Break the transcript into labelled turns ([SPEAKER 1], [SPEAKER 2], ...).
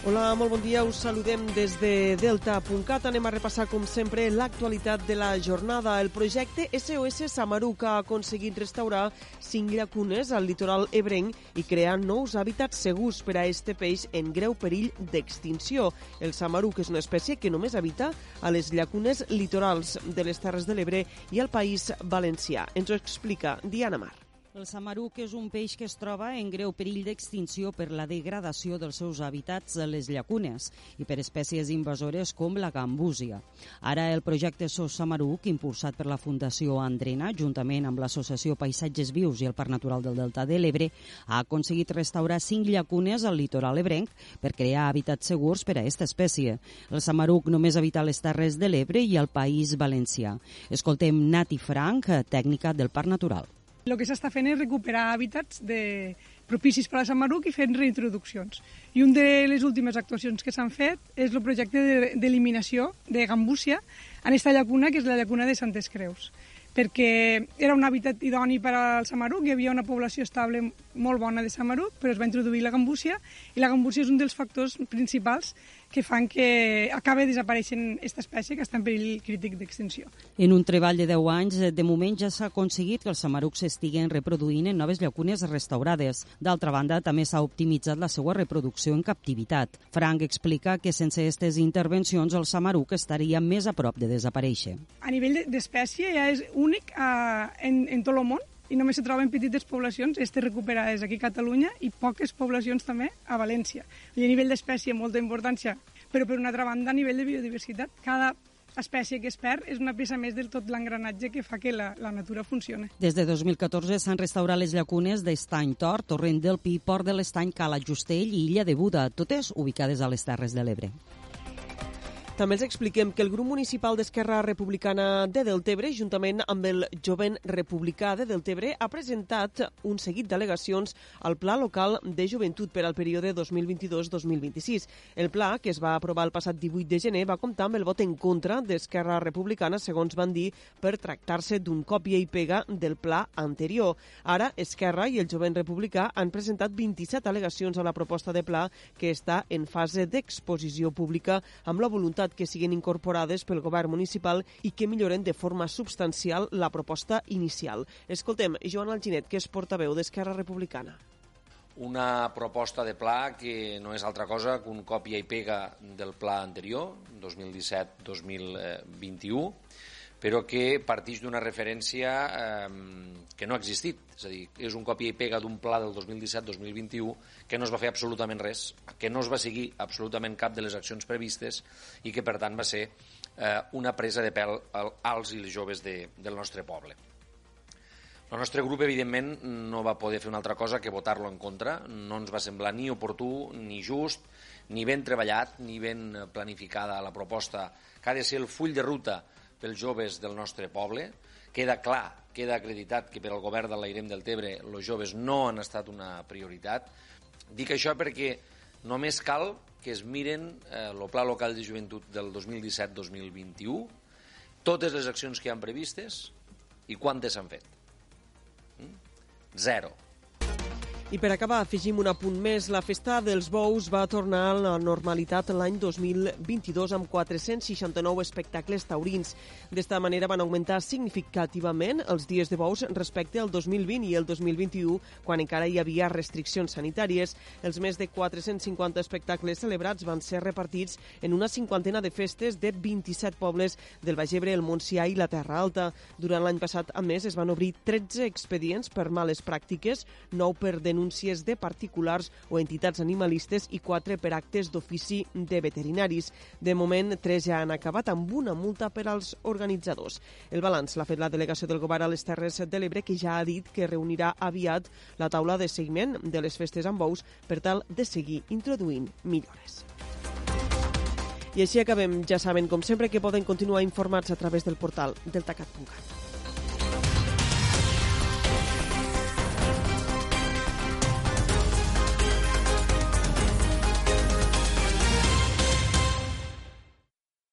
[SPEAKER 1] Hola, molt bon dia. Us saludem des de Delta.cat. Anem a repassar, com sempre, l'actualitat de la jornada. El projecte SOS Samaruc ha aconseguit restaurar cinc llacunes al litoral ebrenc i crear nous hàbitats segurs per a este peix en greu perill d'extinció. El samaruc és una espècie que només habita a les llacunes litorals de les Terres de l'Ebre i al País Valencià. Ens ho explica Diana Mar.
[SPEAKER 2] El samaruc és un peix que es troba en greu perill d'extinció per la degradació dels seus hàbitats a les llacunes i per espècies invasores com la gambúsia. Ara el projecte SOS Samaruc, impulsat per la Fundació Andrena, juntament amb l'Associació Paisatges Vius i el Parc Natural del Delta de l'Ebre, ha aconseguit restaurar cinc llacunes al litoral ebrenc per crear hàbitats segurs per a aquesta espècie. El samaruc només habita les Terres de l'Ebre i al País Valencià. Escoltem Nati Frank, tècnica del Parc Natural.
[SPEAKER 3] El que s'està fent és recuperar hàbitats de, propicis per a Sant Maruc i fent reintroduccions. I una de les últimes actuacions que s'han fet és el projecte d'eliminació de, gambúcia en aquesta llacuna, que és la llacuna de Santes Creus perquè era un hàbitat idoni per al samaruc, hi havia una població estable molt bona de samaruc, però es va introduir la gambúcia, i la gambúcia és un dels factors principals que fan que acabe desapareixent aquesta espècie que està en perill crític d'extinció.
[SPEAKER 2] En un treball de 10 anys, de moment ja s'ha aconseguit que els samarucs s'estiguen reproduint en noves llacunes restaurades. D'altra banda, també s'ha optimitzat la seva reproducció en captivitat. Frank explica que sense aquestes intervencions el samaruc estaria més a prop de desaparèixer.
[SPEAKER 3] A nivell d'espècie ja és únic eh, en, en tot el món i només se troben petites poblacions, este recuperades aquí a Catalunya i poques poblacions també a València. I a nivell d'espècie molta importància, però per una altra banda a nivell de biodiversitat, cada espècie que es perd és una peça més del tot l'engranatge que fa que la, la natura funcione.
[SPEAKER 2] Des de 2014 s'han restaurat les llacunes d'Estany Tor, Torrent del Pi, Port de l'Estany, Cala Justell i Illa de Buda, totes ubicades a les Terres de l'Ebre.
[SPEAKER 1] També els expliquem que el grup municipal d'Esquerra Republicana de Deltebre, juntament amb el Jovent Republicà de Deltebre, ha presentat un seguit d'al·legacions al Pla Local de Joventut per al període 2022-2026. El pla, que es va aprovar el passat 18 de gener, va comptar amb el vot en contra d'Esquerra Republicana, segons van dir, per tractar-se d'un còpia i pega del pla anterior. Ara, Esquerra i el Jovent Republicà han presentat 27 al·legacions a la proposta de pla que està en fase d'exposició pública amb la voluntat que siguin incorporades pel govern municipal i que milloren de forma substancial la proposta inicial. Escoltem Joan Alginet, que és portaveu d'Esquerra Republicana
[SPEAKER 4] una proposta de pla que no és altra cosa que un còpia i pega del pla anterior, 2017-2021, però que partix d'una referència eh, que no ha existit. És a dir, és un còpia i pega d'un pla del 2017-2021 que no es va fer absolutament res, que no es va seguir absolutament cap de les accions previstes i que, per tant, va ser eh, una presa de pèl als i les joves de, del nostre poble. El nostre grup, evidentment, no va poder fer una altra cosa que votar-lo en contra. No ens va semblar ni oportú, ni just, ni ben treballat, ni ben planificada la proposta que ha de ser el full de ruta pels joves del nostre poble. Queda clar, queda acreditat que per al govern de l'Airem del Tebre els joves no han estat una prioritat. Dic això perquè només cal que es miren eh, el Pla Local de Joventut del 2017-2021, totes les accions que han previstes i quantes s'han fet. Mm? Zero.
[SPEAKER 1] I per acabar, afegim un apunt més. La festa dels bous va tornar a la normalitat l'any 2022 amb 469 espectacles taurins. D'esta manera van augmentar significativament els dies de bous respecte al 2020 i el 2021, quan encara hi havia restriccions sanitàries. Els més de 450 espectacles celebrats van ser repartits en una cinquantena de festes de 27 pobles del Baix Ebre, el Montsià i la Terra Alta. Durant l'any passat, a més, es van obrir 13 expedients per males pràctiques, 9 per denúncia denúncies de particulars o entitats animalistes i 4 per actes d'ofici de veterinaris. De moment, 3 ja han acabat amb una multa per als organitzadors. El balanç l'ha fet la delegació del govern a les Terres de l'Ebre, que ja ha dit que reunirà aviat la taula de seguiment de les festes amb bous per tal de seguir introduint millores. I així acabem. Ja saben, com sempre, que poden continuar informats a través del portal deltacat.cat.